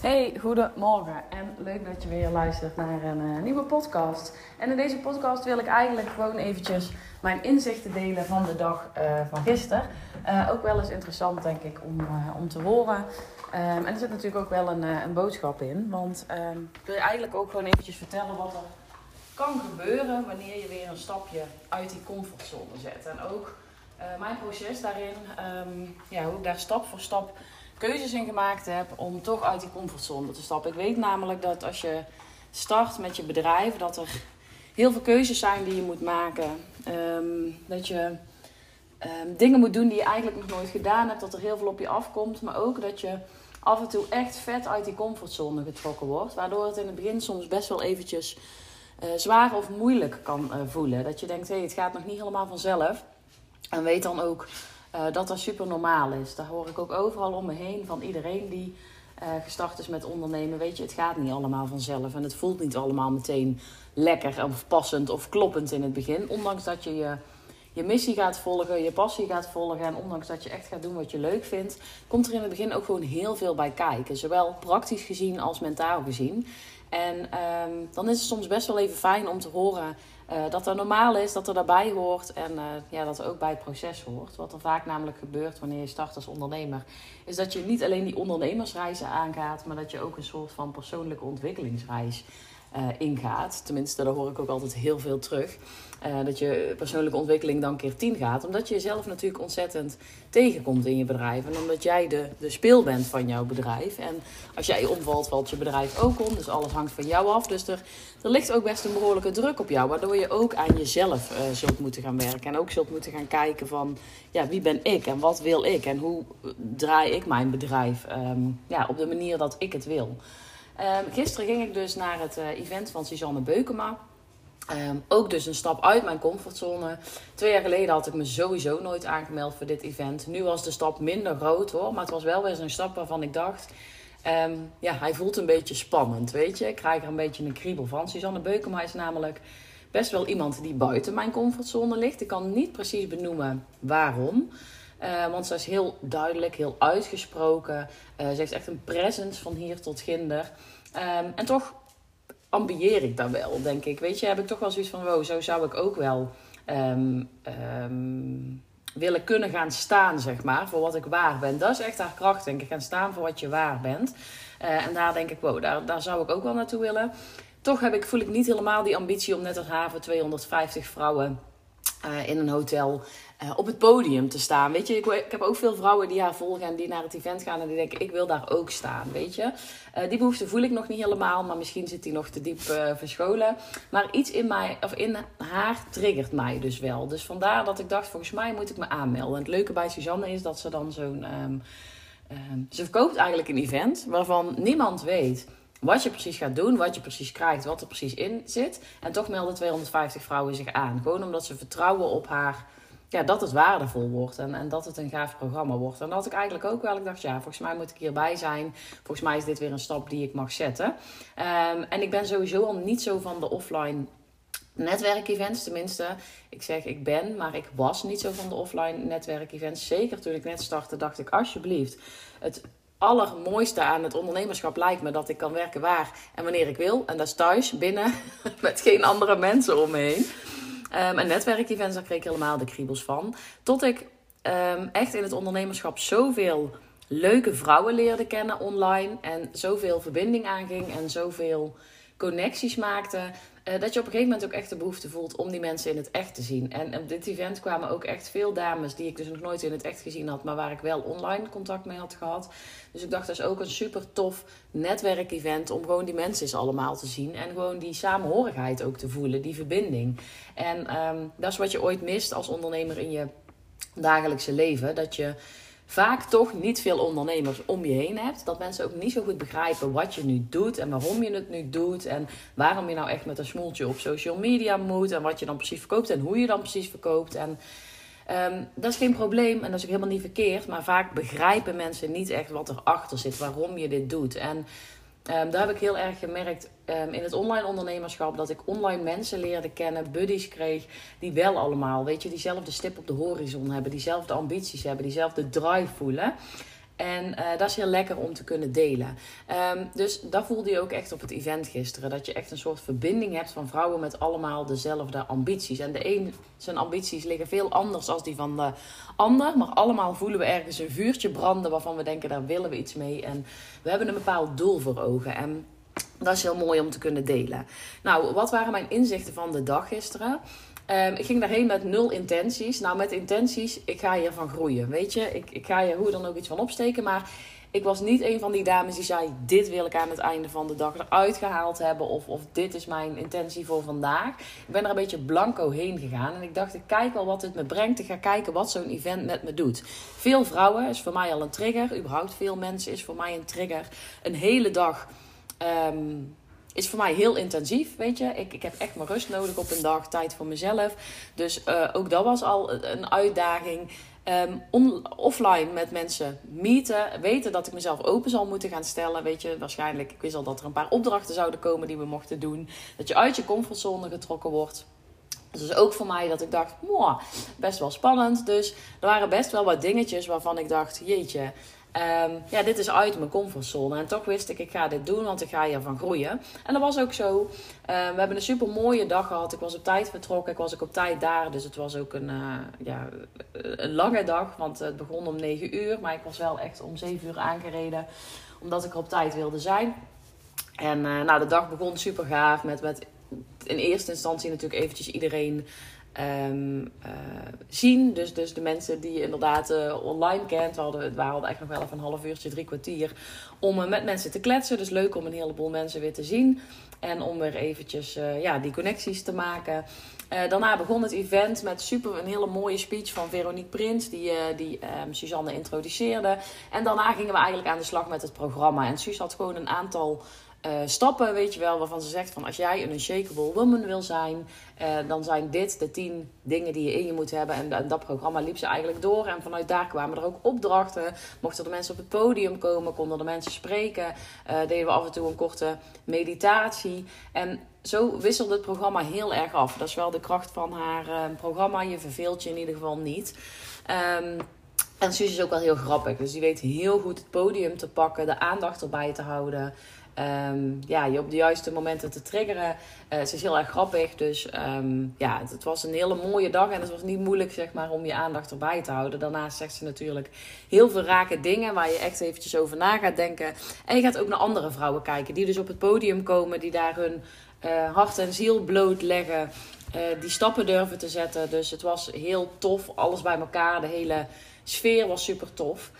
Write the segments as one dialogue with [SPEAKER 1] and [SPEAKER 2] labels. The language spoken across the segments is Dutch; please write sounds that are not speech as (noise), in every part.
[SPEAKER 1] Hey, goedemorgen en leuk dat je weer luistert naar een uh, nieuwe podcast. En in deze podcast wil ik eigenlijk gewoon eventjes mijn inzichten delen van de dag uh, van gisteren. Uh, ook wel eens interessant denk ik om, om te horen. Um, en er zit natuurlijk ook wel een, een boodschap in. Want ik wil je eigenlijk ook gewoon eventjes vertellen wat er kan gebeuren wanneer je weer een stapje uit die comfortzone zet. En ook mijn proces daarin, um, ja, hoe ik daar stap voor stap keuzes in gemaakt heb om toch uit die comfortzone te stappen. Ik weet namelijk dat als je start met je bedrijf, dat er heel veel keuzes zijn die je moet maken. Um, dat je um, dingen moet doen die je eigenlijk nog nooit gedaan hebt, dat er heel veel op je afkomt. Maar ook dat je af en toe echt vet uit die comfortzone getrokken wordt. Waardoor het in het begin soms best wel eventjes uh, zwaar of moeilijk kan uh, voelen. Dat je denkt, hé, hey, het gaat nog niet helemaal vanzelf. En weet dan ook uh, dat dat super normaal is. Daar hoor ik ook overal om me heen van iedereen die uh, gestart is met ondernemen. Weet je, het gaat niet allemaal vanzelf en het voelt niet allemaal meteen lekker of passend of kloppend in het begin. Ondanks dat je je, je missie gaat volgen, je passie gaat volgen en ondanks dat je echt gaat doen wat je leuk vindt, komt er in het begin ook gewoon heel veel bij kijken. Zowel praktisch gezien als mentaal gezien. En um, dan is het soms best wel even fijn om te horen uh, dat dat normaal is, dat er daarbij hoort en uh, ja, dat er ook bij het proces hoort. Wat er vaak namelijk gebeurt wanneer je start als ondernemer, is dat je niet alleen die ondernemersreizen aangaat, maar dat je ook een soort van persoonlijke ontwikkelingsreis uh, ingaat. Tenminste, daar hoor ik ook altijd heel veel terug. Uh, dat je persoonlijke ontwikkeling dan keer 10 gaat. Omdat je jezelf natuurlijk ontzettend tegenkomt in je bedrijf. En omdat jij de, de speel bent van jouw bedrijf. En als jij omvalt, valt je bedrijf ook om. Dus alles hangt van jou af. Dus er, er ligt ook best een behoorlijke druk op jou. Waardoor je ook aan jezelf uh, zult moeten gaan werken. En ook zult moeten gaan kijken van... Ja, wie ben ik? En wat wil ik? En hoe draai ik mijn bedrijf um, ja, op de manier dat ik het wil? Um, gisteren ging ik dus naar het uh, event van Suzanne Beukema. Um, ook dus een stap uit mijn comfortzone. Twee jaar geleden had ik me sowieso nooit aangemeld voor dit event. Nu was de stap minder groot hoor. Maar het was wel weer zo'n stap waarvan ik dacht... Um, ja, hij voelt een beetje spannend, weet je. Ik krijg er een beetje een kriebel van. Suzanne Beukema is namelijk best wel iemand die buiten mijn comfortzone ligt. Ik kan niet precies benoemen waarom. Uh, want ze is heel duidelijk, heel uitgesproken. Uh, ze heeft echt een presence van hier tot ginder. Um, en toch ambieer ik daar wel, denk ik. Weet je, heb ik toch wel zoiets van: wow, zo zou ik ook wel um, um, willen kunnen gaan staan, zeg maar, voor wat ik waar ben. Dat is echt haar kracht, denk ik. Gaan staan voor wat je waar bent. Uh, en daar denk ik: wow, daar, daar zou ik ook wel naartoe willen. Toch heb ik, voel ik niet helemaal die ambitie om net als haven 250 vrouwen in een hotel uh, op het podium te staan. Weet je, ik, ik, heb ook veel vrouwen die haar volgen en die naar het event gaan en die denken: ik wil daar ook staan. Weet je, uh, die behoefte voel ik nog niet helemaal, maar misschien zit die nog te diep verscholen. Maar iets in mij, of in haar, triggert mij dus wel. Dus vandaar dat ik dacht: volgens mij moet ik me aanmelden. En het leuke bij Suzanne is dat ze dan zo'n. Um, um, ze verkoopt eigenlijk een event waarvan niemand weet wat je precies gaat doen, wat je precies krijgt, wat er precies in zit. En toch melden 250 vrouwen zich aan. Gewoon omdat ze vertrouwen op haar, ja, dat het waardevol wordt en, en dat het een gaaf programma wordt. En dat had ik eigenlijk ook wel. Ik dacht, ja, volgens mij moet ik hierbij zijn. Volgens mij is dit weer een stap die ik mag zetten. Um, en ik ben sowieso al niet zo van de offline netwerkevents, tenminste. Ik zeg ik ben, maar ik was niet zo van de offline netwerkevents. Zeker toen ik net startte, dacht ik alsjeblieft. Het allermooiste aan het ondernemerschap lijkt me dat ik kan werken waar en wanneer ik wil. En dat is thuis, binnen, (laughs) met geen andere mensen om me heen. Um, en netwerkevents, daar kreeg ik helemaal de kriebels van. Tot ik um, echt in het ondernemerschap zoveel leuke vrouwen leerde kennen online. En zoveel verbinding aanging en zoveel connecties maakte. Uh, dat je op een gegeven moment ook echt de behoefte voelt om die mensen in het echt te zien. En op dit event kwamen ook echt veel dames die ik dus nog nooit in het echt gezien had, maar waar ik wel online contact mee had gehad. Dus ik dacht, dat is ook een super tof netwerkevent om gewoon die mensen eens allemaal te zien. En gewoon die samenhorigheid ook te voelen, die verbinding. En um, dat is wat je ooit mist als ondernemer in je dagelijkse leven. Dat je vaak toch niet veel ondernemers om je heen hebt. Dat mensen ook niet zo goed begrijpen wat je nu doet en waarom je het nu doet. En waarom je nou echt met een smoeltje op social media moet. En wat je dan precies verkoopt en hoe je dan precies verkoopt. En um, dat is geen probleem en dat is ook helemaal niet verkeerd. Maar vaak begrijpen mensen niet echt wat erachter zit, waarom je dit doet. En Um, daar heb ik heel erg gemerkt um, in het online ondernemerschap dat ik online mensen leerde kennen, buddies kreeg, die wel allemaal, weet je, diezelfde stip op de horizon hebben, diezelfde ambities hebben, diezelfde drive voelen. En uh, dat is heel lekker om te kunnen delen. Um, dus dat voelde je ook echt op het event gisteren. Dat je echt een soort verbinding hebt van vrouwen met allemaal dezelfde ambities. En de een zijn ambities liggen veel anders dan die van de ander. Maar allemaal voelen we ergens een vuurtje branden waarvan we denken, daar willen we iets mee. En we hebben een bepaald doel voor ogen. En dat is heel mooi om te kunnen delen. Nou, wat waren mijn inzichten van de dag gisteren? Um, ik ging daarheen met nul intenties. Nou, met intenties, ik ga hiervan groeien. Weet je, ik, ik ga hier hoe dan ook iets van opsteken. Maar ik was niet een van die dames die zei: Dit wil ik aan het einde van de dag eruit gehaald hebben. Of, of dit is mijn intentie voor vandaag. Ik ben er een beetje blanco heen gegaan. En ik dacht: Ik kijk wel wat het me brengt. Ik ga kijken wat zo'n event met me doet. Veel vrouwen is voor mij al een trigger. Überhaupt veel mensen is voor mij een trigger. Een hele dag. Um, is voor mij heel intensief, weet je. Ik, ik heb echt mijn rust nodig op een dag, tijd voor mezelf. Dus uh, ook dat was al een uitdaging. On, offline met mensen meeten, weten dat ik mezelf open zal moeten gaan stellen. Weet je, waarschijnlijk, ik wist al dat er een paar opdrachten zouden komen die we mochten doen. Dat je uit je comfortzone getrokken wordt. Dus ook voor mij dat ik dacht, best wel spannend. Dus er waren best wel wat dingetjes waarvan ik dacht, jeetje, Um, ja, dit is uit mijn comfortzone. En toch wist ik, ik ga dit doen, want ik ga hiervan groeien. En dat was ook zo. Um, we hebben een super mooie dag gehad. Ik was op tijd vertrokken. Ik was ook op tijd daar. Dus het was ook een, uh, ja, een lange dag. Want het begon om 9 uur. Maar ik was wel echt om 7 uur aangereden. Omdat ik er op tijd wilde zijn. En uh, nou, de dag begon super gaaf. Met, met in eerste instantie natuurlijk eventjes iedereen um, uh, zien. Dus, dus de mensen die je inderdaad uh, online kent. We hadden, we hadden echt nog wel even een half uurtje, drie kwartier. Om uh, met mensen te kletsen. Dus leuk om een heleboel mensen weer te zien. En om weer eventjes ja, die connecties te maken. daarna begon het event met super een hele mooie speech van Veronique Prins. Die, die um, Suzanne introduceerde. En daarna gingen we eigenlijk aan de slag met het programma. En Suus had gewoon een aantal uh, stappen, weet je wel, waarvan ze zegt van als jij een unshakable woman wil zijn, uh, dan zijn dit de tien dingen die je in je moet hebben. En, dat programma liep ze eigenlijk door. En vanuit daar kwamen er ook opdrachten. Mochten er mensen op het podium komen, konden er mensen spreken. Uh, deden we af en toe een korte meditatie. En zo wisselde het programma heel erg af. Dat is wel de kracht van haar programma. Je verveelt je in ieder geval niet. Um, en Suus is ook wel heel grappig. Dus die weet heel goed het podium te pakken, de aandacht erbij te houden. Um, ja, je op de juiste momenten te triggeren. Uh, ze is heel erg grappig. Dus um, ja, het, was een hele mooie dag. En het was niet moeilijk zeg maar, om je aandacht erbij te houden. Daarnaast zegt ze natuurlijk heel veel rake dingen waar je echt eventjes over na gaat denken. En je gaat ook naar andere vrouwen kijken. Die dus op het podium komen. Die daar hun uh, hart en ziel blootleggen. Uh, die stappen durven te zetten. Dus het was heel tof. Alles bij elkaar. De hele sfeer was super tof.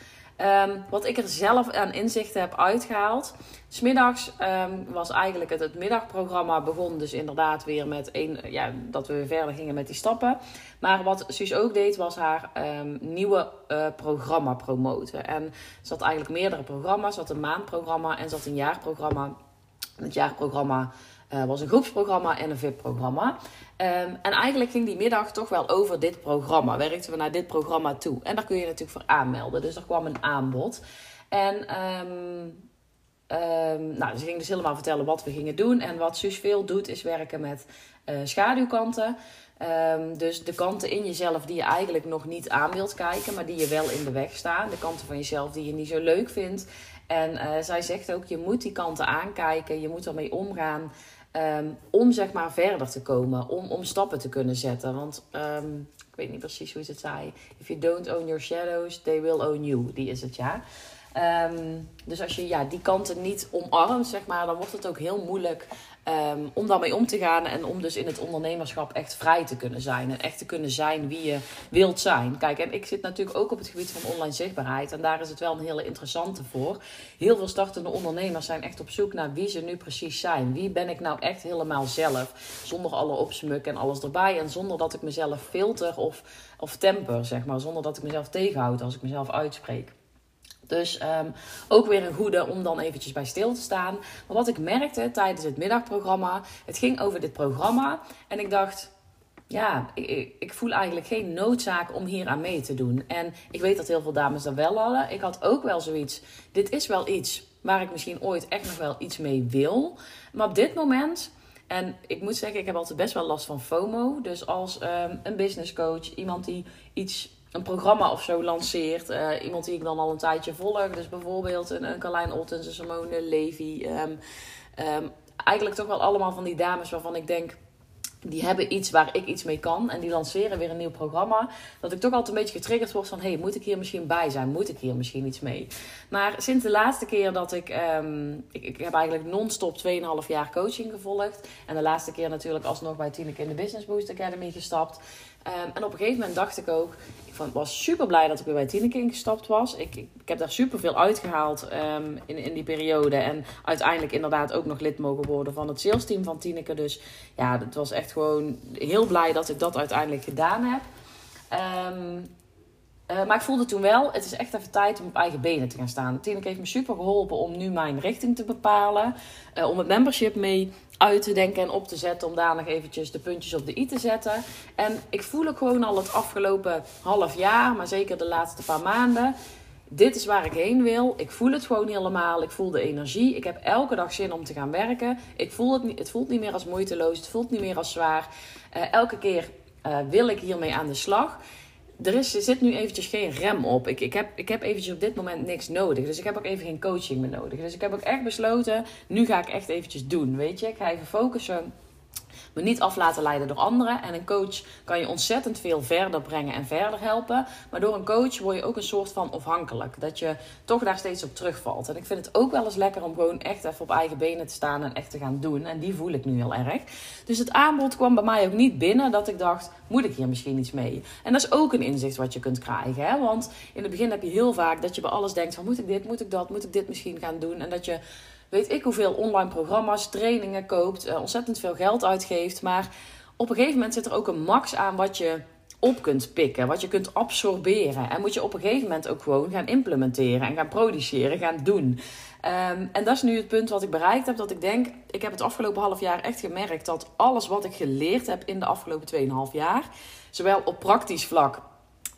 [SPEAKER 1] Um, wat ik er zelf aan inzichten heb uitgehaald. Smiddags um, was eigenlijk het, het, middagprogramma begon dus inderdaad weer met een, ja, dat we weer verder gingen met die stappen. Maar wat Suus ook deed was haar um, nieuwe uh, programma promoten. En ze had eigenlijk meerdere programma's. Had een maandprogramma en had een jaarprogramma. Het jaarprogramma uh, was een groepsprogramma en een VIP-programma. Um, en eigenlijk ging die middag toch wel over dit programma. Werkten we naar dit programma toe. En daar kun je natuurlijk voor aanmelden. Dus er kwam een aanbod. En um, nou, ze ging dus helemaal vertellen wat we gingen doen. En wat Suus veel doet, is werken met uh, schaduwkanten. Um, dus de kanten in jezelf die je eigenlijk nog niet aan wilt kijken, maar die je wel in de weg staan. De kanten van jezelf die je niet zo leuk vindt. En uh, zij zegt ook, je moet die kanten aankijken, je moet ermee omgaan. Um, om zeg maar verder te komen, om, om stappen te kunnen zetten. Want ik weet niet precies hoe ze het zei. If you don't own your shadows, they will own you. Die is het ja. Um, dus als je ja, die kanten niet omarmt, zeg maar, dan wordt het ook heel moeilijk um, om daarmee om te gaan. En om dus in het ondernemerschap echt vrij te kunnen zijn. En echt te kunnen zijn wie je wilt zijn. Kijk, en ik zit natuurlijk ook op het gebied van online zichtbaarheid. En daar is het wel een hele interessante voor. Heel veel startende ondernemers zijn echt op zoek naar wie ze nu precies zijn. Wie ben ik nou echt helemaal zelf? Zonder alle opsmuk en alles erbij. En zonder dat ik mezelf filter of, of temper, zeg maar. Zonder dat ik mezelf tegenhoud als ik mezelf uitspreek. Dus um, ook weer een goede om dan eventjes bij stil te staan. Maar wat ik merkte tijdens het middagprogramma, het ging over dit programma. En ik dacht, ja, ik, ik, voel eigenlijk geen noodzaak om hier aan mee te doen. En ik weet dat heel veel dames dat wel hadden. Ik had ook wel zoiets, dit is wel iets waar ik misschien ooit echt nog wel iets mee wil. Maar op dit moment... En ik moet zeggen, ik heb altijd best wel last van FOMO. Dus als um, een business coach, iemand die iets een programma of zo lanceert. Uh, iemand die ik dan al een tijdje volg. Dus bijvoorbeeld een, een Carlijn Ottens, een Simone Levy. Um, eigenlijk toch wel allemaal van die dames waarvan ik denk die hebben iets waar ik iets mee kan. En die lanceren weer een nieuw programma. Dat ik toch altijd een beetje getriggerd word van... hey, moet ik hier misschien bij zijn? Moet ik hier misschien iets mee? Maar sinds de laatste keer dat ik... Um, ik, ik heb eigenlijk non-stop 2,5 jaar coaching gevolgd. En de laatste keer natuurlijk alsnog bij Tineke in de Business Boost Academy gestapt. Um, en op een gegeven moment dacht ik ook... Ik was super blij dat ik weer bij Tineke gestapt was. Ik, ik, heb daar super veel uitgehaald um, in, in die periode. En uiteindelijk inderdaad ook nog lid mogen worden van het salesteam van Tineke. Dus ja, het was echt gewoon heel blij dat ik dat uiteindelijk gedaan heb. Um, uh, maar ik voelde toen wel, het is echt even tijd om op eigen benen te gaan staan. Tineke heeft me super geholpen om nu mijn richting te bepalen. Uh, om het membership mee uit te denken en op te zetten. Om daar nog eventjes de puntjes op de i te zetten. En ik voel ook gewoon al het afgelopen half jaar, maar zeker de laatste paar maanden. Dit is waar ik heen wil. Ik voel het gewoon helemaal. Ik voel de energie. Ik heb elke dag zin om te gaan werken. Ik voel het, het voelt niet meer als moeiteloos. Het voelt niet meer als zwaar. Uh, elke keer wil ik hiermee aan de slag er, is, er zit nu eventjes geen rem op. Ik, ik, heb, ik heb eventjes op dit moment niks nodig. Dus ik heb ook even geen coaching meer nodig. Dus ik heb ook echt besloten, nu ga ik echt eventjes doen. Weet je, ik ga even focussen niet af laten leiden door anderen. En een coach kan je ontzettend veel verder brengen en verder helpen. Maar door een coach word je ook een soort van afhankelijk. Dat je toch daar steeds op terugvalt. En ik vind het ook wel eens lekker om gewoon echt even op eigen benen te staan en echt te gaan doen. En die voel ik nu heel erg. Dus het aanbod kwam bij mij ook niet binnen dat ik dacht, moet ik hier misschien iets mee? En dat is ook een inzicht wat je kunt krijgen. Hè? Want in het begin heb je heel vaak dat je bij alles denkt van, moet ik dit, moet ik dat, moet ik dit misschien gaan doen? En dat je weet ik hoeveel online programma's, trainingen koopt, uh, ontzettend veel geld uitgeeft. Maar op een gegeven moment zit er ook een max aan wat je op kunt pikken, wat je kunt absorberen. En moet je op een gegeven moment ook gewoon gaan implementeren en gaan produceren, gaan doen. Um, en dat is nu het punt wat ik bereikt heb. Dat ik denk, ik heb het afgelopen half jaar echt gemerkt dat alles wat ik geleerd heb in de afgelopen 2,5 jaar, zowel op praktisch vlak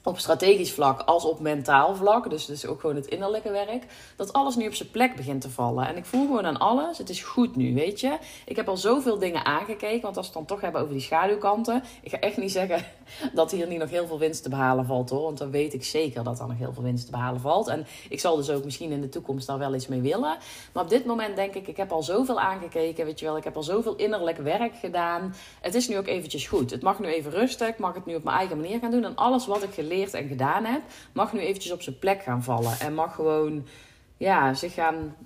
[SPEAKER 1] op strategisch vlak als op mentaal vlak, dus, dus ook gewoon het innerlijke werk, dat alles nu op zijn plek begint te vallen. En ik voel gewoon aan alles, het is goed nu, weet je. Ik heb al zoveel dingen aangekeken, want als we het dan toch hebben over die schaduwkanten, ik ga echt niet zeggen (laughs) dat hier niet nog heel veel winst te behalen valt hoor, want dan weet ik zeker dat er nog heel veel winst te behalen valt. En ik zal dus ook misschien in de toekomst daar wel iets mee willen. Maar op dit moment denk ik, ik heb al zoveel aangekeken, weet je wel, ik heb al zoveel innerlijk werk gedaan. Het is nu ook eventjes goed. Het mag nu even rustig, ik mag het nu op mijn eigen manier gaan doen en alles wat ik geleerd en gedaan heb, mag nu eventjes op zijn plek gaan vallen. En mag gewoon ja, zich gaan,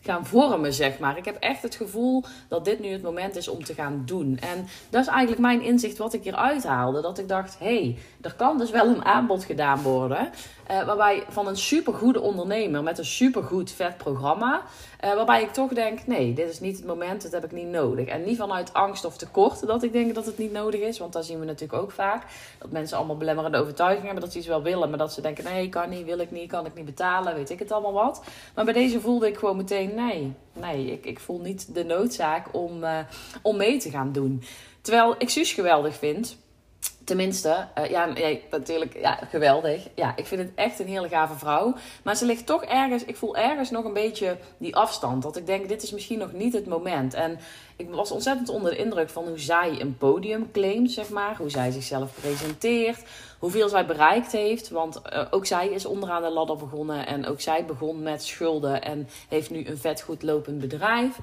[SPEAKER 1] gaan vormen, zeg maar. Ik heb echt het gevoel dat dit nu het moment is om te gaan doen. En dat is eigenlijk mijn inzicht wat ik hier uithaalde. Dat ik dacht, hé, hey, er kan dus wel een aanbod gedaan worden. Uh, waarbij van een supergoede ondernemer met een supergoed vet programma. Uh, waarbij ik toch denk: nee, dit is niet het moment, dat heb ik niet nodig. En niet vanuit angst of tekort dat ik denk dat het niet nodig is. Want dat zien we natuurlijk ook vaak. Dat mensen allemaal belemmerende overtuigingen hebben dat ze iets wel willen. Maar dat ze denken: nee, kan niet, wil ik niet, kan ik niet betalen, weet ik het allemaal wat. Maar bij deze voelde ik gewoon meteen: nee, nee, ik, ik voel niet de noodzaak om, uh, om mee te gaan doen. Terwijl ik Suus geweldig vind. Tenminste, uh, ja, natuurlijk, ja, geweldig. Ja, ik vind het echt een hele gave vrouw. Maar ze ligt toch ergens, ik voel ergens nog een beetje die afstand. Dat ik denk, dit is misschien nog niet het moment. En ik was ontzettend onder de indruk van hoe zij een podium claimt, zeg maar. Hoe zij zichzelf presenteert. Hoeveel zij bereikt heeft. Want uh, ook zij is onderaan de ladder begonnen. En ook zij begon met schulden. En heeft nu een vet goed lopend bedrijf.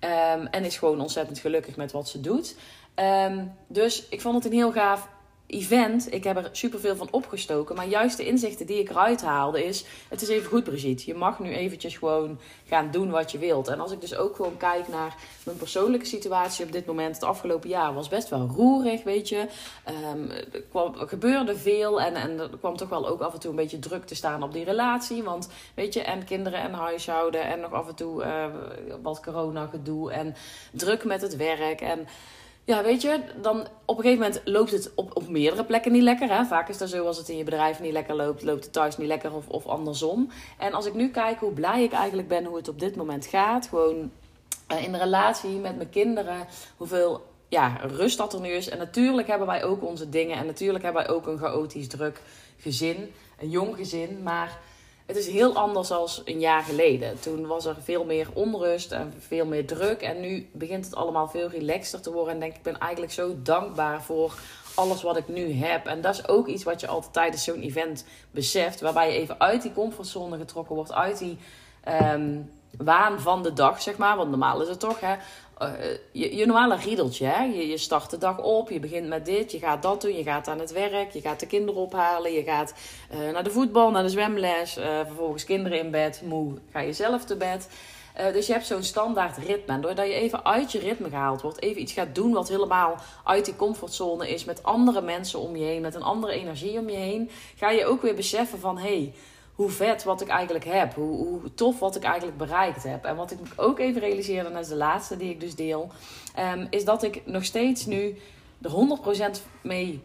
[SPEAKER 1] Um, en is gewoon ontzettend gelukkig met wat ze doet. Um, dus ik vond het een heel gaaf event, ik heb er superveel van opgestoken. Maar juist de inzichten die ik eruit haalde is... Het is even goed, Brigitte. Je mag nu eventjes gewoon gaan doen wat je wilt. En als ik dus ook gewoon kijk naar mijn persoonlijke situatie op dit moment... Het afgelopen jaar was best wel roerig, weet je. Um, er, gebeurde veel en, en er kwam toch wel ook af en toe een beetje druk te staan op die relatie. Want, weet je, en kinderen en huishouden... en nog af en toe uh, wat corona gedoe en druk met het werk en ja, weet je, dan op een gegeven moment loopt het op, op meerdere plekken niet lekker. Hè? Vaak is dat zo als het in je bedrijf niet lekker loopt, loopt het thuis niet lekker of, of andersom. En als ik nu kijk hoe blij ik eigenlijk ben hoe het op dit moment gaat, gewoon uh, in de relatie met mijn kinderen, hoeveel ja, rust dat er nu is. En natuurlijk hebben wij ook onze dingen en natuurlijk hebben wij ook een chaotisch druk gezin, een jong gezin, maar het is heel anders dan een jaar geleden. Toen was er veel meer onrust en veel meer druk. En nu begint het allemaal veel relaxter te worden. En denk ik ben eigenlijk zo dankbaar voor alles wat ik nu heb. En dat is ook iets wat je altijd tijdens zo'n event beseft. Waarbij je even uit die comfortzone getrokken wordt. Uit die ehm, waan van de dag, zeg maar. Want normaal is het toch, hè. Uh, je, je, normale riedeltje, hè. Je, je start de dag op, je begint met dit, je gaat dat doen, je gaat aan het werk, je gaat de kinderen ophalen, je gaat uh, naar de voetbal, naar de zwemles, uh, vervolgens kinderen in bed, moe, ga je zelf te bed. Dus je hebt zo'n standaard ritme. En doordat je even uit je ritme gehaald wordt, even iets gaat doen wat helemaal uit die comfortzone is, met andere mensen om je heen, met een andere energie om je heen, ga je ook weer beseffen van hé, hey, hoe vet wat ik eigenlijk heb, hoe, hoe, tof wat ik eigenlijk bereikt heb. En wat ik ook even realiseerde, dat is de laatste die ik dus deel, um, is dat ik nog steeds nu er 100% mee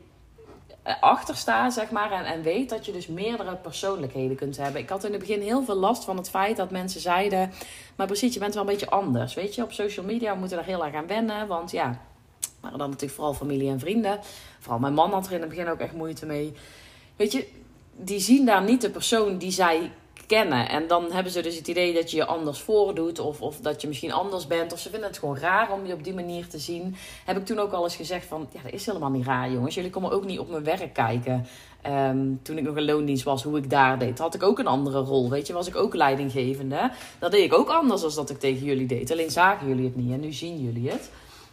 [SPEAKER 1] eh, achter sta, zeg maar. En, en weet dat je dus meerdere persoonlijkheden kunt hebben. Ik had in het begin heel veel last van het feit dat mensen zeiden... Maar precies, je bent wel een beetje anders. Weet je, op social media moeten we daar heel erg aan wennen. Want ja, maar dan natuurlijk vooral familie en vrienden. Vooral mijn man had er in het begin ook echt moeite mee. Weet je, die zien daar niet de persoon die zij kennen. En dan hebben ze dus het idee dat je je anders voordoet. Of, of dat je misschien anders bent. Of ze vinden het gewoon raar om je op die manier te zien. Heb ik toen ook al eens gezegd van... Ja, dat is helemaal niet raar jongens. Jullie komen ook niet op mijn werk kijken. Um, toen ik nog een loondienst was, hoe ik daar deed. Had ik ook een andere rol. Weet je, was ik ook leidinggevende. Dat deed ik ook anders dan dat ik tegen jullie deed. Alleen zagen jullie het niet en nu zien jullie het.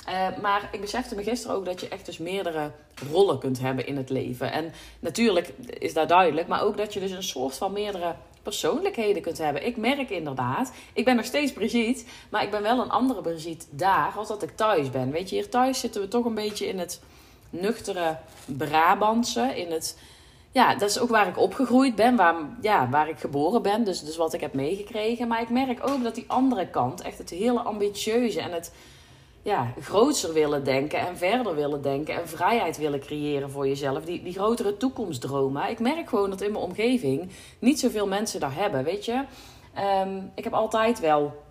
[SPEAKER 1] Uh, maar ik besefte me gisteren ook dat je echt dus meerdere rollen kunt hebben in het leven. En natuurlijk is dat duidelijk, maar ook dat je dus een soort van meerdere persoonlijkheden kunt hebben. Ik merk inderdaad, ik ben nog steeds Brigitte, maar ik ben wel een andere Brigitte daar als dat ik thuis ben. Weet je, hier thuis zitten we toch een beetje in het nuchtere Brabantse, in het... Ja, dat is ook waar ik opgegroeid ben, waar, ja, waar ik geboren ben, dus, dus wat ik heb meegekregen. Maar ik merk ook dat die andere kant, echt het hele ambitieuze en het ja, groter willen denken en verder willen denken en vrijheid willen creëren voor jezelf. Die, die grotere toekomstdromen. Ik merk gewoon dat in mijn omgeving niet zoveel mensen daar hebben. Weet je, um, ik heb altijd wel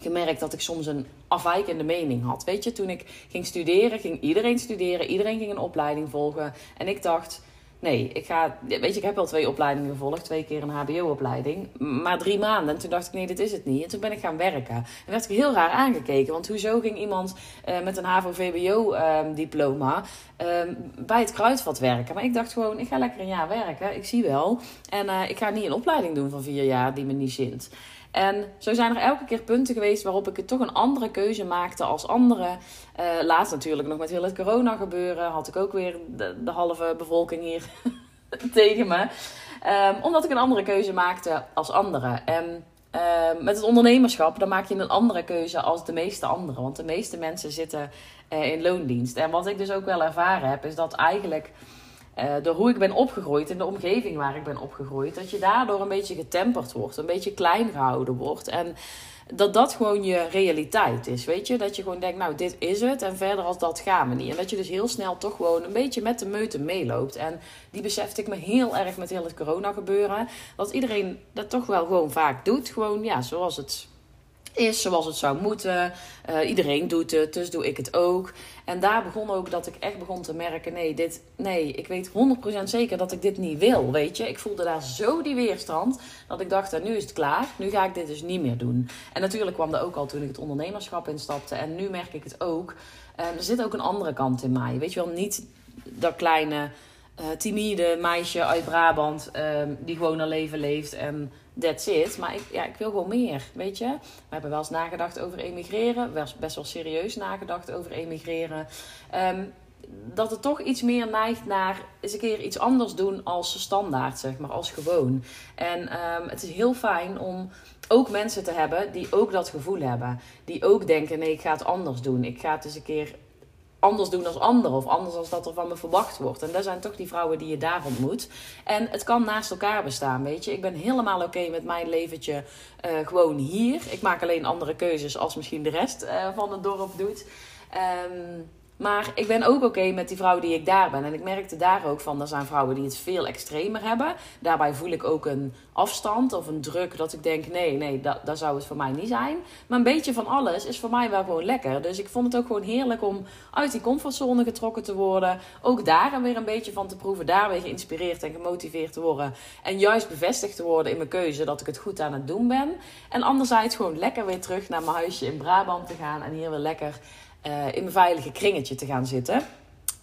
[SPEAKER 1] gemerkt dat ik soms een afwijkende mening had. Weet je, toen ik ging studeren, ging iedereen studeren, iedereen ging een opleiding volgen. En ik dacht Nee, ik ga. Weet je, ik heb al twee opleidingen gevolgd, twee keer een HBO-opleiding. Maar drie maanden. En toen dacht ik, nee, dit is het niet. En toen ben ik gaan werken. En werd ik heel raar aangekeken. Want hoezo ging iemand uh, met een HAVO-VBO-diploma uh, bij het kruidvat werken? Maar ik dacht gewoon, ik ga lekker een jaar werken. Ik zie wel. En eh, ik ga niet een opleiding doen van vier jaar die me niet zint. En zo zijn er elke keer punten geweest waarop ik het toch een andere keuze maakte als anderen. Uh, laatst natuurlijk nog met heel het corona gebeuren. Had ik ook weer de, halve bevolking hier (laughs) tegen me. Um, omdat ik een andere keuze maakte als anderen. En uh, met het ondernemerschap, dan maak je een andere keuze als de meeste anderen. Want de meeste mensen zitten uh, in loondienst. En wat ik dus ook wel ervaren heb, is dat eigenlijk uh, door hoe ik ben opgegroeid in de omgeving waar ik ben opgegroeid, dat je daardoor een beetje getemperd wordt, een beetje klein gehouden wordt. En dat dat gewoon je realiteit is, weet je? Dat je gewoon denkt, nou, dit is het en verder als dat gaan we niet. En dat je dus heel snel toch gewoon een beetje met de meute meeloopt. En die besefte ik me heel erg met heel het corona gebeuren. Dat iedereen dat toch wel gewoon vaak doet. Gewoon, ja, zoals het is zoals het zou moeten. Uh, iedereen doet het, dus doe ik het ook. En daar begon ook dat ik echt begon te merken: nee, dit, nee ik weet 100% zeker dat ik dit niet wil. Weet je, ik voelde daar zo die weerstand dat ik dacht: nu is het klaar, nu ga ik dit dus niet meer doen. En natuurlijk kwam dat ook al toen ik het ondernemerschap instapte. En nu merk ik het ook. Er zit ook een andere kant in mij. Weet je wel, niet dat kleine. Uh, timide meisje uit Brabant uh, die gewoon een leven leeft en that's it. Maar ik, ja, ik wil gewoon meer, weet je. We hebben wel eens nagedacht over emigreren. Best wel serieus nagedacht over emigreren. Um, dat het toch iets meer neigt naar eens een keer iets anders doen als standaard, zeg maar, als gewoon. En um, het is heel fijn om ook mensen te hebben die ook dat gevoel hebben. Die ook denken, nee, ik ga het anders doen. Ik ga het eens een keer anders doen als anderen. Of anders als dat er van me verwacht wordt. En dat zijn toch die vrouwen die je daar ontmoet. En het kan naast elkaar bestaan, weet je. Ik ben helemaal oké met mijn leventje uh, gewoon hier. Ik maak alleen andere keuzes als misschien de rest uh, van het dorp doet. Um, maar ik ben ook oké met die vrouw die ik daar ben. En ik merkte daar ook van, er zijn vrouwen die het veel extremer hebben. Daarbij voel ik ook een afstand of een druk dat ik denk, nee, nee, dat, dat zou het voor mij niet zijn. Maar een beetje van alles is voor mij wel gewoon lekker. Dus ik vond het ook gewoon heerlijk om uit die comfortzone getrokken te worden. Ook daar weer een beetje van te proeven. Daar weer geïnspireerd en gemotiveerd te worden. En juist bevestigd te worden in mijn keuze dat ik het goed aan het doen ben. En anderzijds gewoon lekker weer terug naar mijn huisje in Brabant te gaan. En hier weer lekker uh, in mijn veilige kringetje te gaan zitten.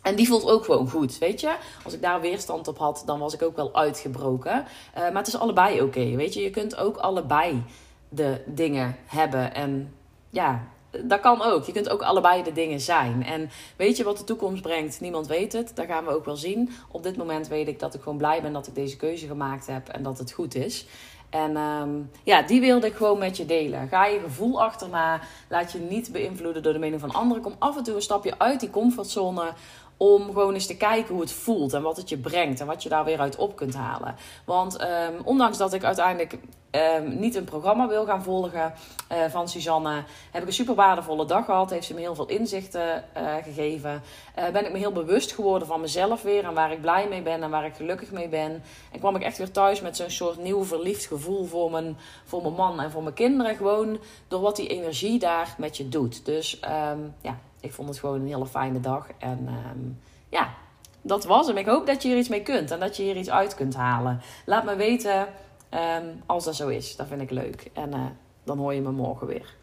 [SPEAKER 1] En die voelt ook gewoon goed, weet je. Als ik daar weerstand op had, dan was ik ook wel uitgebroken. Uh, maar het is allebei oké, weet je. Je kunt ook allebei de dingen hebben. En ja, dat kan ook. Je kunt ook allebei de dingen zijn. En weet je wat de toekomst brengt? Niemand weet het. Dat gaan we ook wel zien. Op dit moment weet ik dat ik gewoon blij ben dat ik deze keuze gemaakt heb en dat het goed is. En um, ja, die wilde ik gewoon met je delen. Ga je gevoel achterna. Laat je niet beïnvloeden door de mening van anderen. Kom af en toe een stapje uit die comfortzone om gewoon eens te kijken hoe het voelt en wat het je brengt en wat je daar weer uit op kunt halen. Want um, ondanks dat ik uiteindelijk um, niet een programma wil gaan volgen uh, van Suzanne, heb ik een super waardevolle dag gehad. Heeft ze me heel veel inzichten uh, gegeven. Uh, ben ik me heel bewust geworden van mezelf weer en waar ik blij mee ben en waar ik gelukkig mee ben. En kwam ik echt weer thuis met zo'n soort nieuw verliefd gevoel voor mijn, voor mijn man en voor mijn kinderen. Gewoon door wat die energie daar met je doet. Dus um, ja, ik vond het gewoon een hele fijne dag. En um, ja, dat was hem. Ik hoop dat je hier iets mee kunt en dat je hier iets uit kunt halen. Laat me weten um, als dat zo is. Dat vind ik leuk. En uh, dan hoor je me morgen weer.